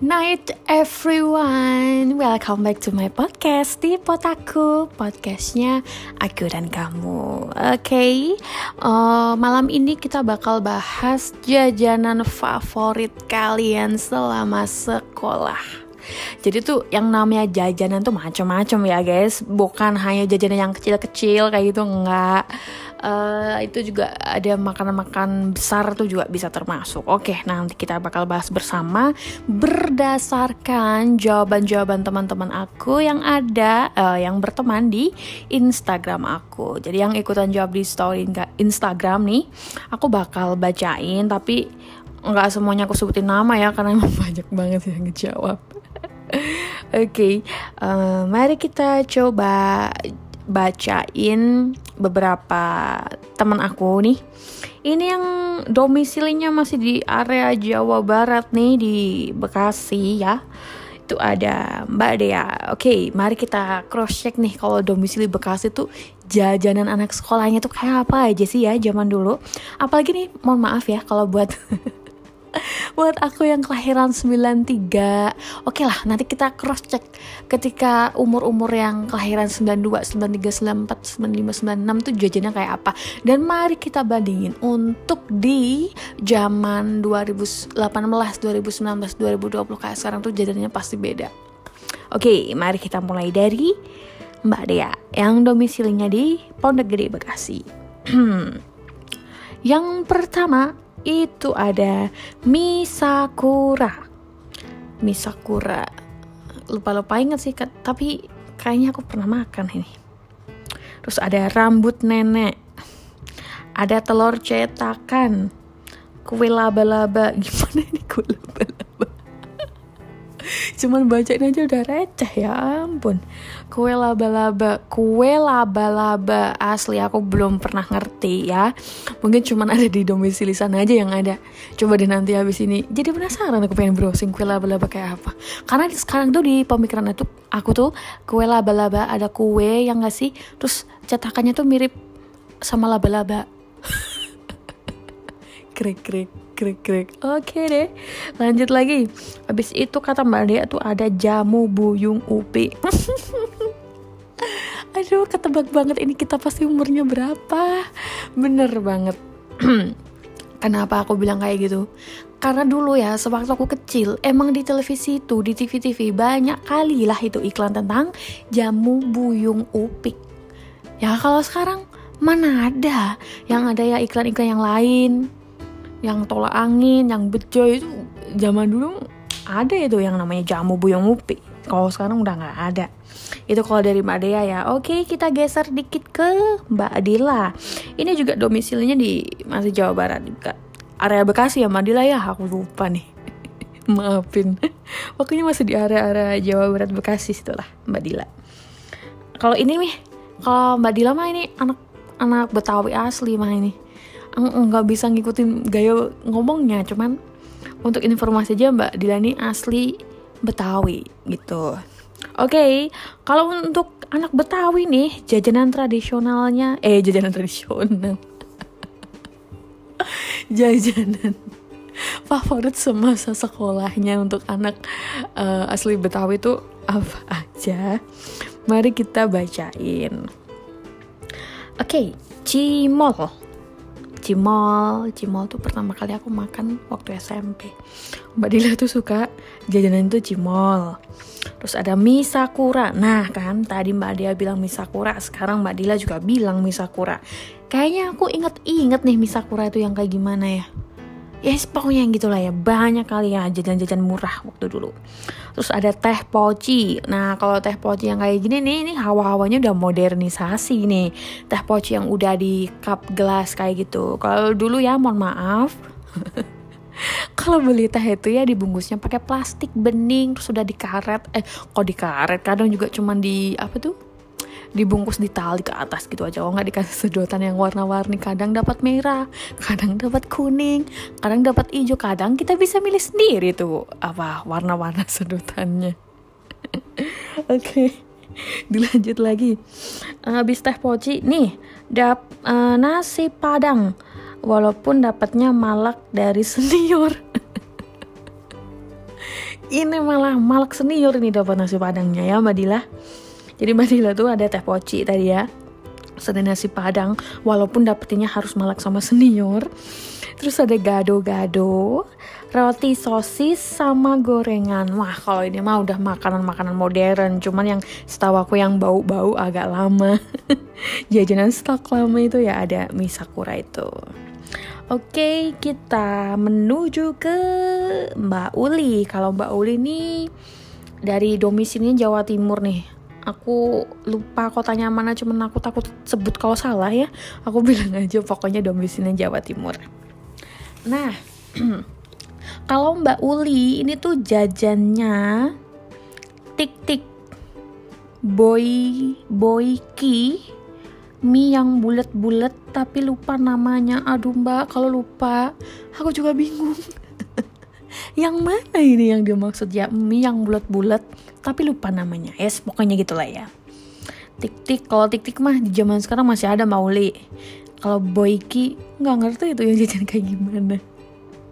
night everyone. Welcome back to my podcast di Potaku Podcastnya aku dan kamu. Oke okay? uh, Malam ini kita bakal bahas jajanan favorit kalian selama sekolah. Jadi tuh yang namanya jajanan tuh macam-macam ya guys. Bukan hanya jajanan yang kecil-kecil kayak gitu enggak uh, itu juga ada makanan-makanan besar tuh juga bisa termasuk. Oke, nanti kita bakal bahas bersama berdasarkan jawaban-jawaban teman-teman aku yang ada uh, yang berteman di Instagram aku. Jadi yang ikutan jawab di story Instagram nih, aku bakal bacain tapi nggak semuanya aku sebutin nama ya karena emang banyak banget yang ngejawab. Oke, okay, uh, mari kita coba bacain beberapa teman aku nih. Ini yang domisilinya masih di area Jawa Barat nih di Bekasi ya. Itu ada Mbak Dea. Oke, mari kita cross check nih kalau domisili Bekasi tuh jajanan anak sekolahnya tuh kayak apa aja sih ya zaman dulu. Apalagi nih, mohon maaf ya kalau buat buat aku yang kelahiran 93 oke lah nanti kita cross check ketika umur-umur yang kelahiran 92 93 94 95 96 tuh jajannya kayak apa. Dan mari kita bandingin untuk di zaman 2018 2019 2020 kayak sekarang tuh jajannya pasti beda. Oke mari kita mulai dari Mbak Dea yang domisilinya di Pondok Gede Bekasi. Yang pertama itu ada misakura. Misakura. Lupa-lupa inget sih tapi kayaknya aku pernah makan ini. Terus ada rambut nenek. Ada telur cetakan. Kue laba-laba. Gimana ini kue laba-laba cuman bacain aja udah receh ya ampun. Kue laba-laba kue laba-laba asli aku belum pernah ngerti ya. Mungkin cuman ada di domisili sana aja yang ada. Coba deh nanti habis ini. Jadi penasaran aku pengen browsing kue laba-laba kayak apa. Karena sekarang tuh di pemikiran itu aku tuh kue laba-laba ada kue yang gak sih? Terus cetakannya tuh mirip sama laba-laba. Krik krik krik krik oke deh lanjut lagi. Habis itu kata mbak Dea tuh ada jamu buyung upi. Aduh ketebak banget ini kita pasti umurnya berapa? Bener banget. Kenapa aku bilang kayak gitu? Karena dulu ya sewaktu aku kecil emang di televisi itu di TV-TV banyak kali lah itu iklan tentang jamu buyung upik ya kalau sekarang mana ada yang ada ya iklan-iklan yang lain yang tolak angin, yang bejo itu zaman dulu ada itu yang namanya jamu buyung upi. Kalau sekarang udah nggak ada. Itu kalau dari Mbak Dea ya. Oke, kita geser dikit ke Mbak Adila. Ini juga domisilinya di masih Jawa Barat juga. Area Bekasi ya Mbak Adila ya, aku lupa nih. Maafin. Pokoknya masih di area-area Jawa Barat Bekasi situlah Mbak Dila. Kalau ini nih, kalau Mbak Dila mah ini anak anak Betawi asli mah ini nggak bisa ngikutin gaya ngomongnya cuman untuk informasi aja Mbak Dilani asli Betawi gitu. Oke, okay, kalau untuk anak Betawi nih jajanan tradisionalnya eh jajanan tradisional. jajanan favorit semasa sekolahnya untuk anak uh, asli Betawi itu apa aja? Mari kita bacain. Oke, okay, cimol cimol. Cimol tuh pertama kali aku makan waktu SMP Mbak Dila tuh suka jajanan itu cimol. Terus ada mie sakura. Nah kan tadi Mbak Dia bilang mie sakura. Sekarang Mbak Dila juga bilang mie sakura. Kayaknya aku inget-inget nih mie sakura itu yang kayak gimana ya ya pokoknya yang gitulah ya. Banyak kali ya jajan-jajan murah waktu dulu. Terus ada teh poci. Nah kalau teh poci yang kayak gini nih ini hawa-hawanya udah modernisasi nih. Teh poci yang udah di cup gelas kayak gitu. Kalau dulu ya mohon maaf. Kalau beli teh itu ya dibungkusnya pakai plastik bening terus udah dikaret. Eh kok dikaret? Kadang juga cuman di apa tuh dibungkus di tali ke atas gitu aja. Oh nggak dikasih sedotan yang warna-warni. Kadang dapat merah kadang dapat kuning kadang dapat hijau. Kadang kita bisa milih sendiri tuh apa warna-warna sedotannya. Oke okay. dilanjut lagi. Habis teh poci nih dap uh, nasi padang. Walaupun dapatnya malak dari senior. Ini malah malak senior ini dapat nasi padangnya ya Mbak Dila jadi Mbak Dila tuh ada teh poci tadi ya. Ada nasi padang walaupun dapetinnya harus malak sama senior. Terus ada gado-gado roti sosis sama gorengan. Wah kalau ini mah udah makanan-makanan modern cuman yang setahu aku yang bau-bau agak lama. Jajanan stok lama itu ya ada mie sakura itu. Oke, kita menuju ke Mbak Uli. Kalau Mbak Uli ini dari domisilinya Jawa Timur nih. Aku lupa kotanya mana, cuman aku takut sebut kalau salah ya. Aku bilang aja pokoknya domisilinya Jawa Timur. Nah, kalau Mbak Uli ini tuh jajannya tik-tik boy boy ki mie yang bulat-bulat tapi lupa namanya aduh mbak kalau lupa aku juga bingung yang mana ini yang dia maksud ya mie yang bulat-bulat tapi lupa namanya yes pokoknya gitulah ya tik tik kalau tik tik mah di zaman sekarang masih ada mauli kalau boyki nggak ngerti itu yang jajan kayak gimana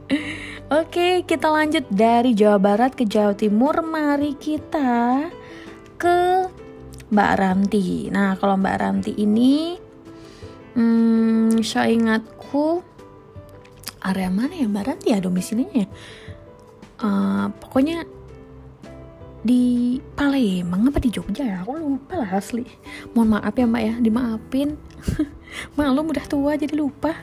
Oke, kita lanjut dari Jawa Barat ke Jawa Timur. Mari kita ke Mbak Ranti. Nah, kalau Mbak Ranti ini, hmm, saya ingatku area mana ya Mbak Ranti ya domisilinya? Uh, pokoknya di Palembang apa di Jogja ya? Aku lupa lah asli. Mohon maaf ya Mbak ya, dimaafin. Maklum udah tua jadi lupa.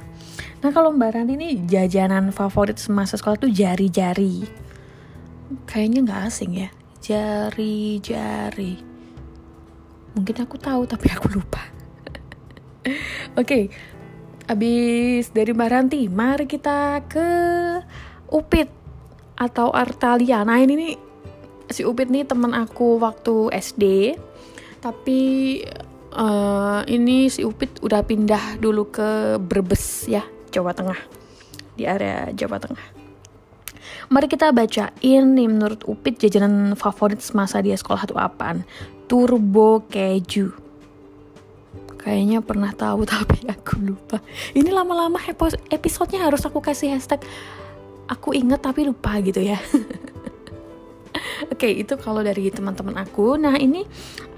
Nah kalau Mbak Ranti ini jajanan favorit semasa sekolah tuh jari-jari. Kayaknya nggak asing ya. Jari-jari mungkin aku tahu tapi aku lupa oke okay. abis dari Mbak Ranti mari kita ke Upit atau Artalia nah ini nih si Upit nih teman aku waktu SD tapi uh, ini si Upit udah pindah dulu ke Brebes ya Jawa Tengah di area Jawa Tengah Mari kita bacain nih menurut Upit jajanan favorit semasa dia sekolah itu apaan? Turbo keju. Kayaknya pernah tahu tapi aku lupa. Ini lama-lama episodenya harus aku kasih hashtag aku inget tapi lupa gitu ya. Oke, okay, itu kalau dari teman-teman aku. Nah, ini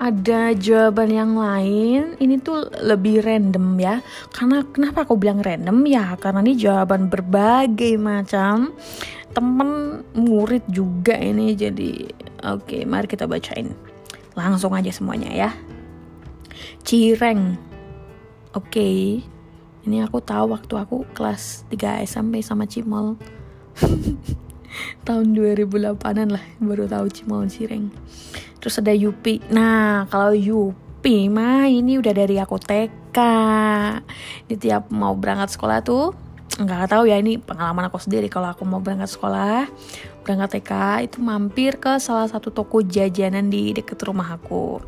ada jawaban yang lain. Ini tuh lebih random ya. Karena kenapa aku bilang random ya? Karena ini jawaban berbagai macam temen murid juga ini jadi oke okay, mari kita bacain langsung aja semuanya ya cireng oke okay. ini aku tahu waktu aku kelas 3 SMP sama Cimol tahun 2008an lah baru tahu Cimol Cireng terus ada Yupi. Nah kalau Yupi mah ini udah dari aku TK di tiap mau berangkat sekolah tuh nggak tahu ya ini pengalaman aku sendiri kalau aku mau berangkat sekolah. Berangkat TK itu mampir ke salah satu toko jajanan di deket rumah aku.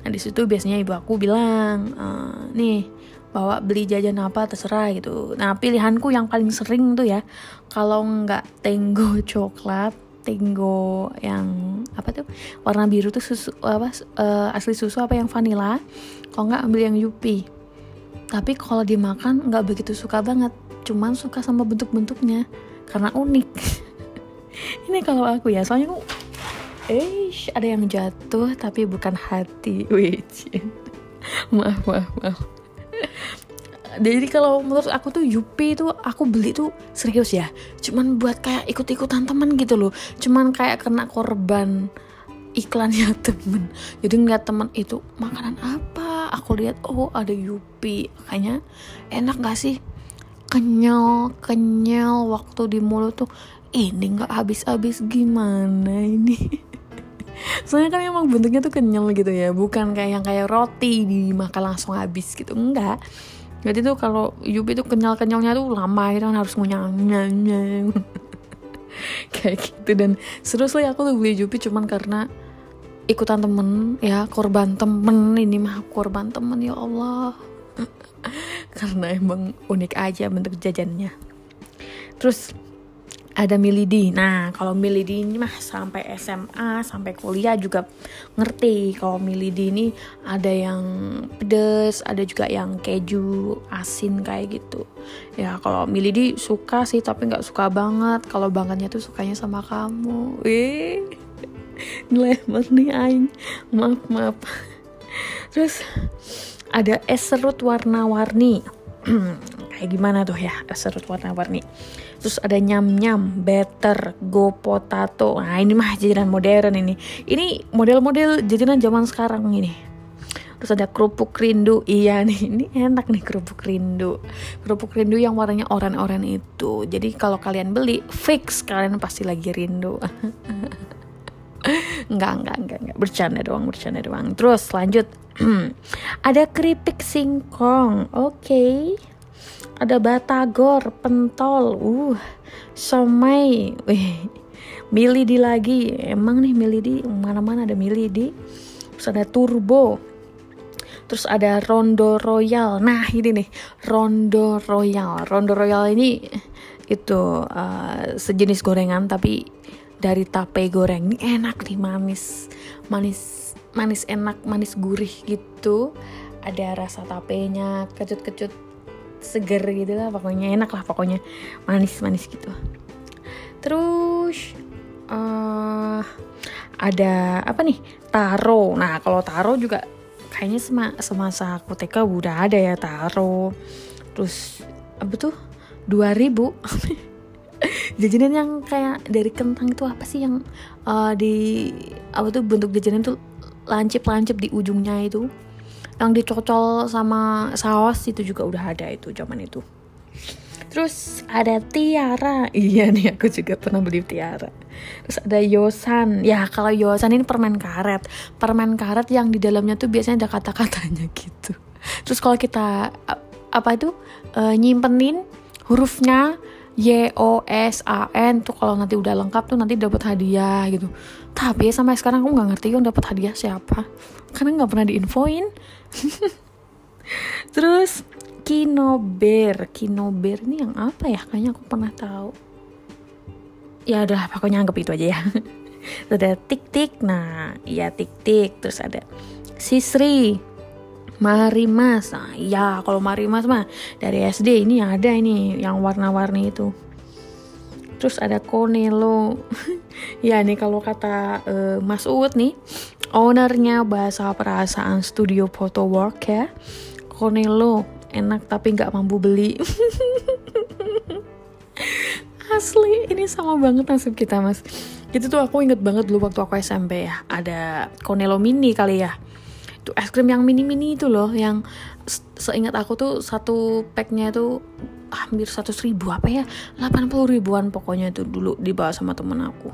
Nah di situ biasanya ibu aku bilang e, nih bawa beli jajan apa terserah gitu. Nah pilihanku yang paling sering tuh ya kalau nggak tenggo coklat tenggo yang apa tuh warna biru tuh susu apa uh, asli susu apa yang vanilla kalau nggak ambil yang yupi. Tapi kalau dimakan nggak begitu suka banget cuman suka sama bentuk-bentuknya karena unik. Ini kalau aku ya soalnya aku eh ada yang jatuh tapi bukan hati. Wicin maaf maaf maaf jadi kalau menurut aku tuh Yupi itu aku beli tuh serius ya. Cuman buat kayak ikut-ikutan temen gitu loh. Cuman kayak kena korban iklannya temen. Jadi ngeliat temen itu makanan apa? Aku lihat oh ada Yupi. Kayaknya enak gak sih? Kenyal kenyal waktu di mulut tuh ini nggak habis-habis gimana ini? Soalnya kan emang bentuknya tuh kenyal gitu ya. Bukan kayak yang kayak roti dimakan langsung habis gitu. Enggak jadi tuh kalau Yubi tuh kenyal-kenyalnya tuh lama gitu kan harus ngunyah kayak gitu. Dan seru sih aku tuh beli Yubi cuman karena ikutan temen ya korban temen. Ini mah korban temen ya Allah. Karena emang unik aja bentuk jajannya. Terus ada milidi. Nah, kalau milidi ini mah sampai SMA, sampai kuliah juga ngerti. Kalau milidi ini ada yang pedes, ada juga yang keju, asin kayak gitu. Ya, kalau milidi suka sih, tapi nggak suka banget. Kalau bangetnya tuh sukanya sama kamu. Wih, level nih aing. Maaf, maaf. Terus ada es serut warna-warni. kayak gimana tuh ya serut warna-warni. Terus ada nyam nyam better go potato. Nah ini mah jajanan modern ini. Ini model-model jajanan zaman sekarang ini. Terus ada kerupuk rindu. Iya nih ini enak nih kerupuk rindu. Kerupuk rindu yang warnanya oranye-oranye itu. Jadi kalau kalian beli fix. Kalian pasti lagi rindu. Enggak enggak enggak enggak. Bercanda doang bercanda doang. Terus lanjut. Ada keripik singkong. Oke. okay ada batagor, pentol, uh, somai, wih, milidi lagi, emang nih milidi, mana-mana ada milidi, terus ada turbo, terus ada rondo royal, nah ini nih, rondo royal, rondo royal ini itu uh, sejenis gorengan tapi dari tape goreng, ini enak nih manis, manis, manis enak, manis gurih gitu, ada rasa tapenya, kecut-kecut seger gitu lah pokoknya enak lah pokoknya manis-manis gitu. Terus uh, ada apa nih? Taro. Nah kalau taro juga kayaknya sema semasa aku TK udah ada ya taro. Terus apa tuh? 2000 jajanan yang kayak dari kentang itu apa sih yang uh, di apa tuh bentuk jajanan tuh lancip-lancip di ujungnya itu yang dicocol sama saus itu juga udah ada itu zaman itu. Terus ada tiara. Iya nih aku juga pernah beli tiara. Terus ada yosan. Ya kalau yosan ini permen karet. Permen karet yang di dalamnya tuh biasanya ada kata-katanya gitu. Terus kalau kita apa itu? Uh, nyimpenin hurufnya Y O S A N tuh kalau nanti udah lengkap tuh nanti dapat hadiah gitu. Tapi sampai sekarang aku nggak ngerti yang dapat hadiah siapa karena nggak pernah diinfoin. Terus kinober, kinober ini yang apa ya? Kayaknya aku pernah tahu. Ya udah pokoknya anggap itu aja ya. ada tik tik, nah iya tik tik. Terus ada sisri, Marimas. Nah, iya kalau Marimas mah dari SD ini ada ini yang warna-warni itu. Terus ada Konelo. ya nih kalau kata uh, Mas Uut nih, ownernya bahasa perasaan studio photo work ya. Konelo enak tapi nggak mampu beli. Asli ini sama banget nasib kita mas. Itu tuh aku inget banget dulu waktu aku SMP ya. Ada Konelo mini kali ya itu es krim yang mini mini itu loh yang seingat aku tuh satu packnya itu hampir satu ribu apa ya? 80 ribuan pokoknya itu dulu dibawa sama temen aku.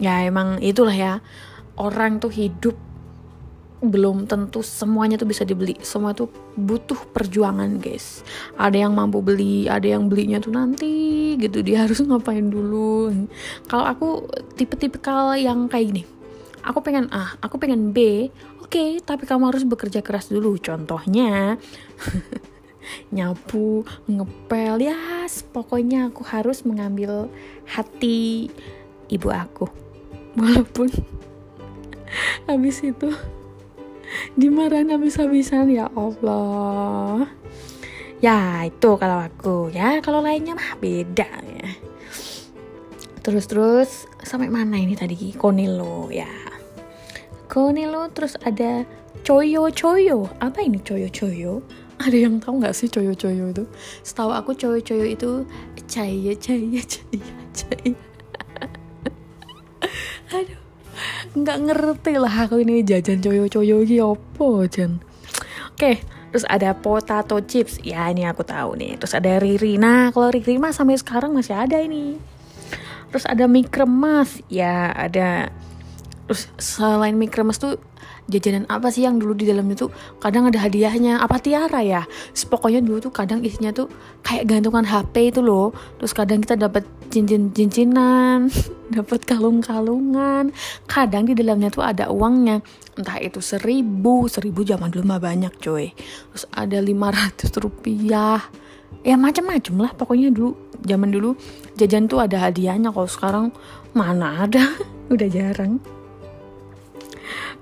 Ya emang itulah ya. Orang tuh hidup belum tentu semuanya tuh bisa dibeli. Semua tuh butuh perjuangan guys. Ada yang mampu beli ada yang belinya tuh nanti gitu. Dia harus ngapain dulu? Kalau aku tipe-tipe kal yang kayak gini. Aku pengen A aku pengen B. Oke okay, tapi kamu harus bekerja keras dulu. Contohnya nyapu ngepel ya yes, pokoknya aku harus mengambil hati ibu aku. Walaupun habis itu dimarahin habis-habisan ya Allah. Ya itu kalau aku. Ya kalau lainnya mah beda ya. Terus terus sampai mana ini tadi? Konilo ya. Konelo terus ada Choyo Choyo apa ini Choyo Choyo ada yang tahu nggak sih Choyo Choyo itu? Setahu aku Choyo Choyo itu caya caya caya caya aduh nggak ngerti lah aku ini jajan Choyo Choyo gitu apa jan oke terus ada potato chips. Ya ini aku tahu nih. Terus ada Riri. Nah kalau Riri mah sampai sekarang masih ada ini. Terus ada mie ya ada. Terus selain mie tuh jajanan apa sih yang dulu di dalamnya tuh kadang ada hadiahnya? Apa tiara ya? Pokoknya dulu tuh kadang isinya tuh kayak gantungan HP itu loh. Terus kadang kita dapat cincin cincinan dapat kalung kalungan kadang di dalamnya tuh ada uangnya. Entah itu seribu seribu zaman dulu mah banyak coy. Terus ada lima ratus rupiah. Ya macam-macam lah pokoknya dulu zaman dulu jajan tuh ada hadiahnya. Kalau sekarang mana ada? Udah jarang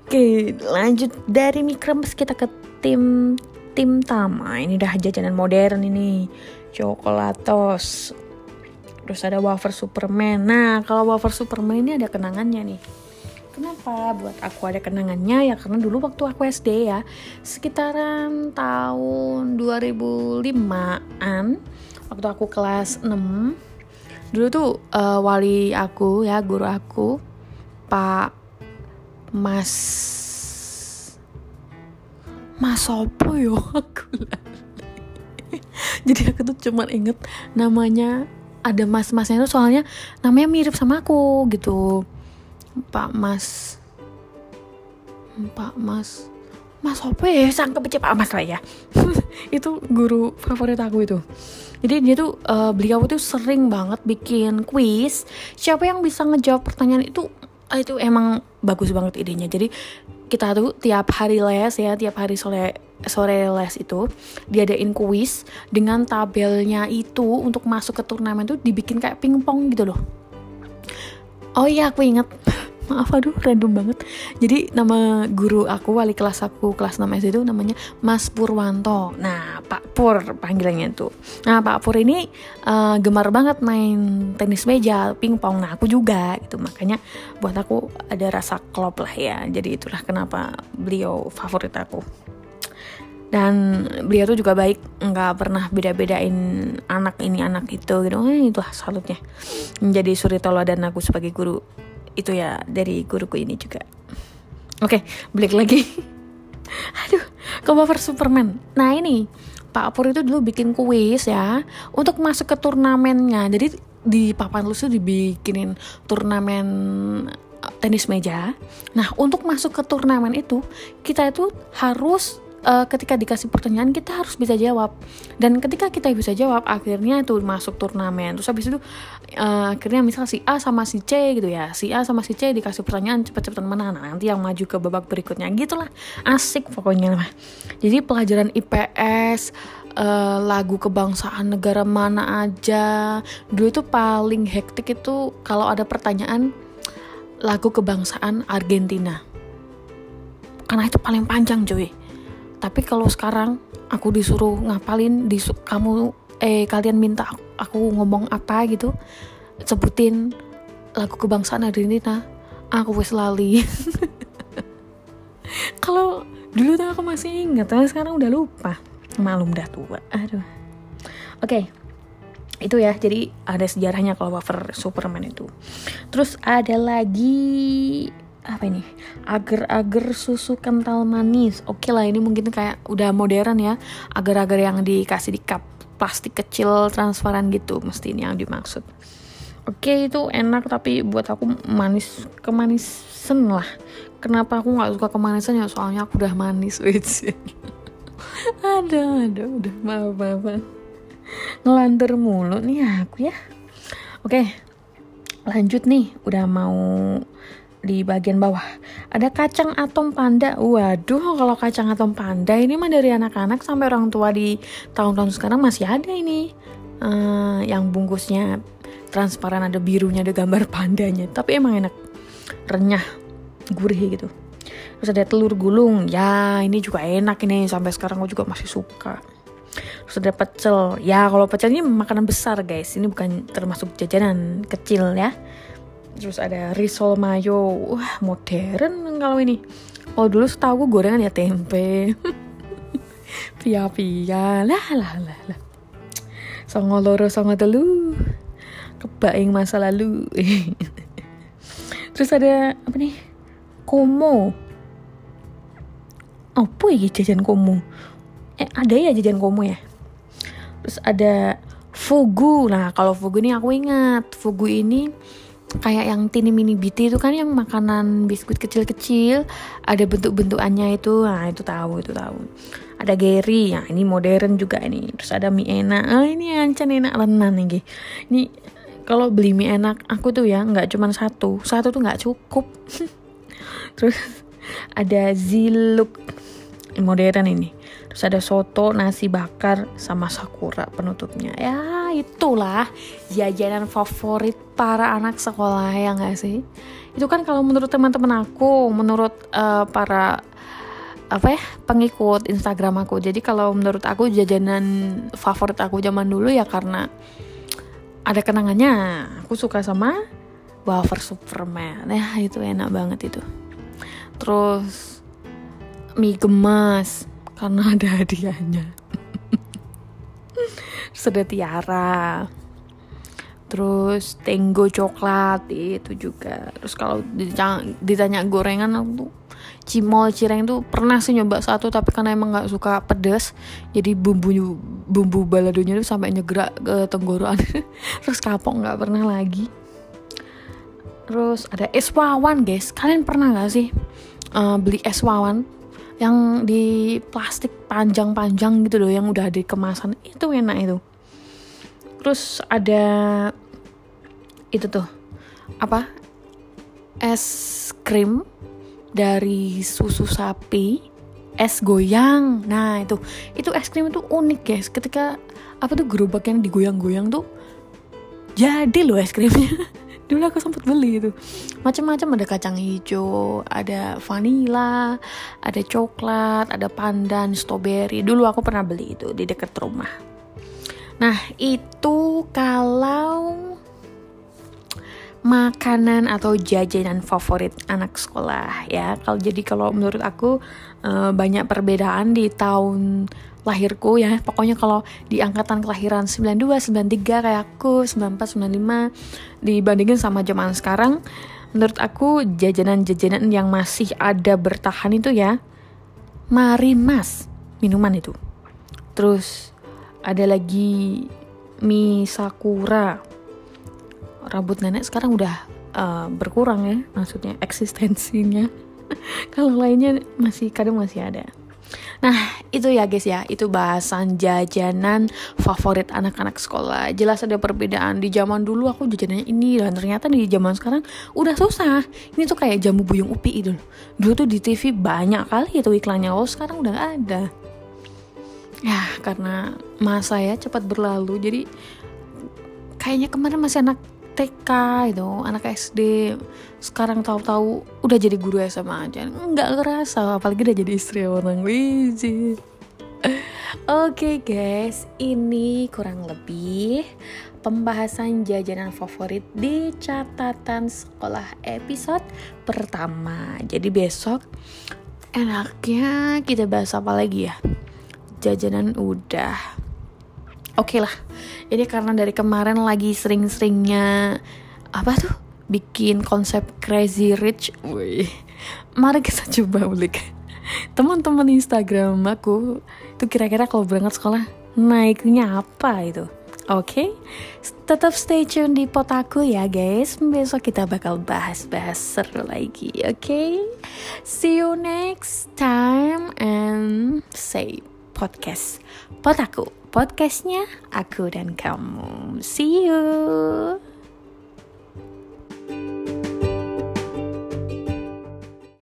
oke lanjut dari mikrams kita ke tim tim tama. Ini dah jajanan modern ini. Coklatos terus ada wafer superman. Nah kalau wafer superman ini ada kenangannya nih. Kenapa buat aku ada kenangannya? Ya karena dulu waktu aku SD ya sekitaran tahun 2005-an waktu aku kelas 6 dulu tuh uh, wali aku ya guru aku Pak Mas Mas Sopo yo aku jadi aku tuh cuma inget namanya ada mas-masnya itu soalnya namanya mirip sama aku gitu. Pak Mas Pak Mas Mas apa ya? Sangka baca Pak Mas lah ya. Itu guru favorit aku itu. Jadi dia tuh uh, beliau tuh sering banget bikin quiz siapa yang bisa ngejawab pertanyaan itu itu emang bagus banget idenya. Jadi kita tuh tiap hari les ya tiap hari sore sore les itu diadain kuis dengan tabelnya itu untuk masuk ke turnamen tuh dibikin kayak pingpong gitu loh. Oh iya aku inget maaf aduh random banget. Jadi nama guru aku wali kelas aku kelas 6 SD itu namanya Mas Purwanto. Nah Pak Pur panggilannya tuh. Nah Pak Pur ini uh, gemar banget main tenis meja pingpong. Nah aku juga gitu. Makanya buat aku ada rasa klop lah ya. Jadi itulah kenapa beliau favorit aku. Dan beliau tuh juga baik nggak pernah beda-bedain anak ini anak itu gitu. Eh, itulah salutnya. Menjadi suri dan aku sebagai guru itu ya dari guruku ini juga. Oke balik lagi. Aduh cover Superman. Nah ini Pak Pur itu dulu bikin kuis ya untuk masuk ke turnamennya. Jadi di papan lu tuh dibikinin turnamen eh, tenis meja. Nah untuk masuk ke turnamen itu kita itu harus uh, ketika dikasih pertanyaan kita harus bisa jawab. Dan ketika kita bisa jawab akhirnya itu masuk turnamen. Terus habis itu uh, akhirnya misal si A sama si C gitu ya. Si A sama si C dikasih pertanyaan cepet-cepetan mana nah, nanti yang maju ke babak berikutnya. Gitulah. Asik pokoknya lah. Jadi pelajaran IPS uh, eh, lagu kebangsaan negara mana aja. Dulu itu paling hektik itu kalau ada pertanyaan lagu kebangsaan Argentina. Karena itu paling panjang cuy tapi kalau sekarang aku disuruh ngapalin disu kamu eh kalian minta aku ngomong apa gitu sebutin lagu kebangsaan Argentina aku wes lali. Kalau dulu tuh aku masih ingat tapi sekarang udah lupa. Malum dah tua aduh. Oke okay. itu ya jadi ada sejarahnya kalau wafer Superman itu. Terus ada lagi apa ini? Agar-agar susu kental manis. Oke lah ini mungkin kayak udah modern ya. Agar-agar yang dikasih di cup plastik kecil transparan gitu mesti ini yang dimaksud. Oke itu enak tapi buat aku manis kemanisan lah. Kenapa aku nggak suka kemanisan ya? Soalnya aku udah manis wait ada ada udah maaf maaf. Ngelantur mulu nih aku ya. Oke lanjut nih. Udah mau di bagian bawah. Ada kacang atom panda. Waduh kalau kacang atom panda ini mah dari anak-anak sampai orang tua di tahun-tahun sekarang masih ada ini. Uh, yang bungkusnya transparan ada birunya ada gambar pandanya. Tapi emang enak. Renyah gurih gitu. Terus ada telur gulung. Ya ini juga enak ini. Sampai sekarang aku juga masih suka. Terus ada pecel. Ya kalau pecel ini makanan besar guys. Ini bukan termasuk jajanan kecil ya terus ada risol mayo. Wah modern kalau ini. Kalau dulu setahu gue gorengan ya tempe. Pia pia lah lah lah lah. Songo loro songo telu. Kebaing masa lalu. Terus ada apa nih? Komo. Apa ya jajan komo? Eh ada ya jajan komo ya? Terus ada fugu. Nah kalau fugu ini aku ingat. Fugu ini kayak yang tini mini biti itu kan yang makanan biskuit kecil-kecil ada bentuk-bentukannya itu. Nah itu tahu itu tahu. Ada Gary ya ini modern juga ini. Terus ada mie enak. Ah ini ancan enak lenan nih ini kalau beli mie enak aku tuh ya nggak cuma satu. Satu tuh nggak cukup. Terus ada ziluk modern ini terus ada soto nasi bakar sama sakura penutupnya. Ya itulah jajanan favorit para anak sekolah ya nggak sih? Itu kan kalau menurut teman-teman aku menurut uh, para apa ya pengikut Instagram aku. Jadi kalau menurut aku jajanan favorit aku zaman dulu ya karena ada kenangannya. Aku suka sama wafer Superman. Ya itu enak banget itu. Terus mie gemas karena ada hadiahnya. Ada tiara. Terus tenggo coklat itu juga. Terus kalau ditanya gorengan aku cimol cireng tuh pernah sih nyoba satu tapi karena emang nggak suka pedas jadi bumbu bumbu baladonya tuh sampai nyegerak ke tenggorokan. Terus kapok nggak pernah lagi. Terus ada es wawan guys. Kalian pernah nggak sih uh, beli es wawan yang di plastik panjang-panjang gitu loh yang udah ada kemasan itu enak itu. Terus ada itu tuh. Apa? Es krim dari susu sapi. Es goyang. Nah itu. Itu es krim itu unik guys. Ketika apa tuh gerobak yang digoyang-goyang tuh jadi loh es krimnya dulu aku sempat beli itu. Macam-macam ada kacang hijau ada vanilla ada coklat ada pandan strawberry. Dulu aku pernah beli itu di dekat rumah. Nah itu kalau makanan atau jajanan favorit anak sekolah ya. Kalau jadi kalau menurut aku uh, banyak perbedaan di tahun lahirku ya. Pokoknya kalau di angkatan kelahiran 92, 93 kayak aku, 94, 95 dibandingin sama zaman sekarang, menurut aku jajanan-jajanan yang masih ada bertahan itu ya Marimas, minuman itu. Terus ada lagi mie sakura rambut nenek sekarang udah uh, berkurang ya maksudnya eksistensinya kalau lainnya masih kadang masih ada Nah, itu ya guys ya, itu bahasan jajanan favorit anak-anak sekolah. Jelas ada perbedaan. Di zaman dulu aku jajanannya ini dan ternyata di zaman sekarang udah susah. Ini tuh kayak jamu buyung upi itu. Dulu tuh di TV banyak kali itu iklannya. Oh, sekarang udah ada. Ya, karena masa ya cepat berlalu. Jadi kayaknya kemarin masih anak TK itu anak SD sekarang tahu-tahu udah jadi guru SMA aja nggak ngerasa apalagi udah jadi istri orang Oke okay guys, ini kurang lebih pembahasan jajanan favorit di catatan sekolah episode pertama. Jadi besok enaknya kita bahas apa lagi ya? Jajanan udah. Oke okay lah, ini karena dari kemarin lagi sering-seringnya apa tuh bikin konsep crazy rich Wih. mari kita coba ulik teman-teman Instagram aku itu kira-kira kalau berangkat sekolah naiknya apa itu Oke, okay? tetap stay tune di potaku ya guys. Besok kita bakal bahas-bahas seru lagi, oke? Okay? See you next time and say podcast potaku podcastnya aku dan kamu. See you.